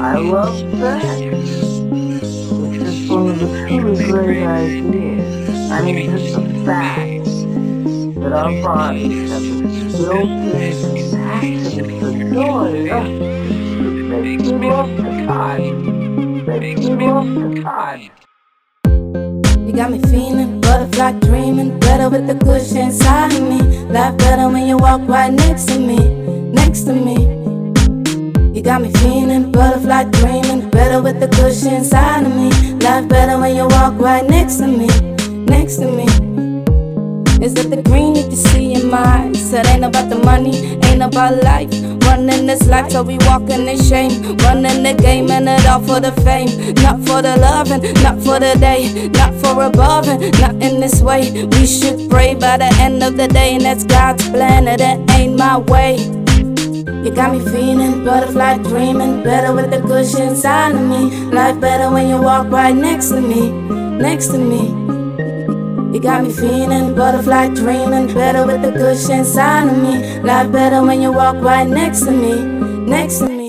I love sex, which is one of the truly great ideas. I mean, just the fact that our bodies have this built-in capacity for joy. Oh, makes me love to touch. Makes me love to touch. You got me feeling butterfly dreaming, better with the cushion inside of me. Life better when you walk right next to me, next to me. Got me feeling butterfly dreaming, better with the cushion inside of me. Life better when you walk right next to me, next to me. Is it the green that you see in my eyes? It ain't about the money, ain't about life. Running this life, so we walking in shame. Running the game and it all for the fame. Not for the loving, not for the day. Not for above and not in this way. We should pray by the end of the day, and that's God's plan, it ain't my way. You got me feeling butterfly dreaming, better with the cushion inside of me. Life better when you walk right next to me, next to me. You got me feeling butterfly dreaming, better with the cushion inside of me. Life better when you walk right next to me, next to me.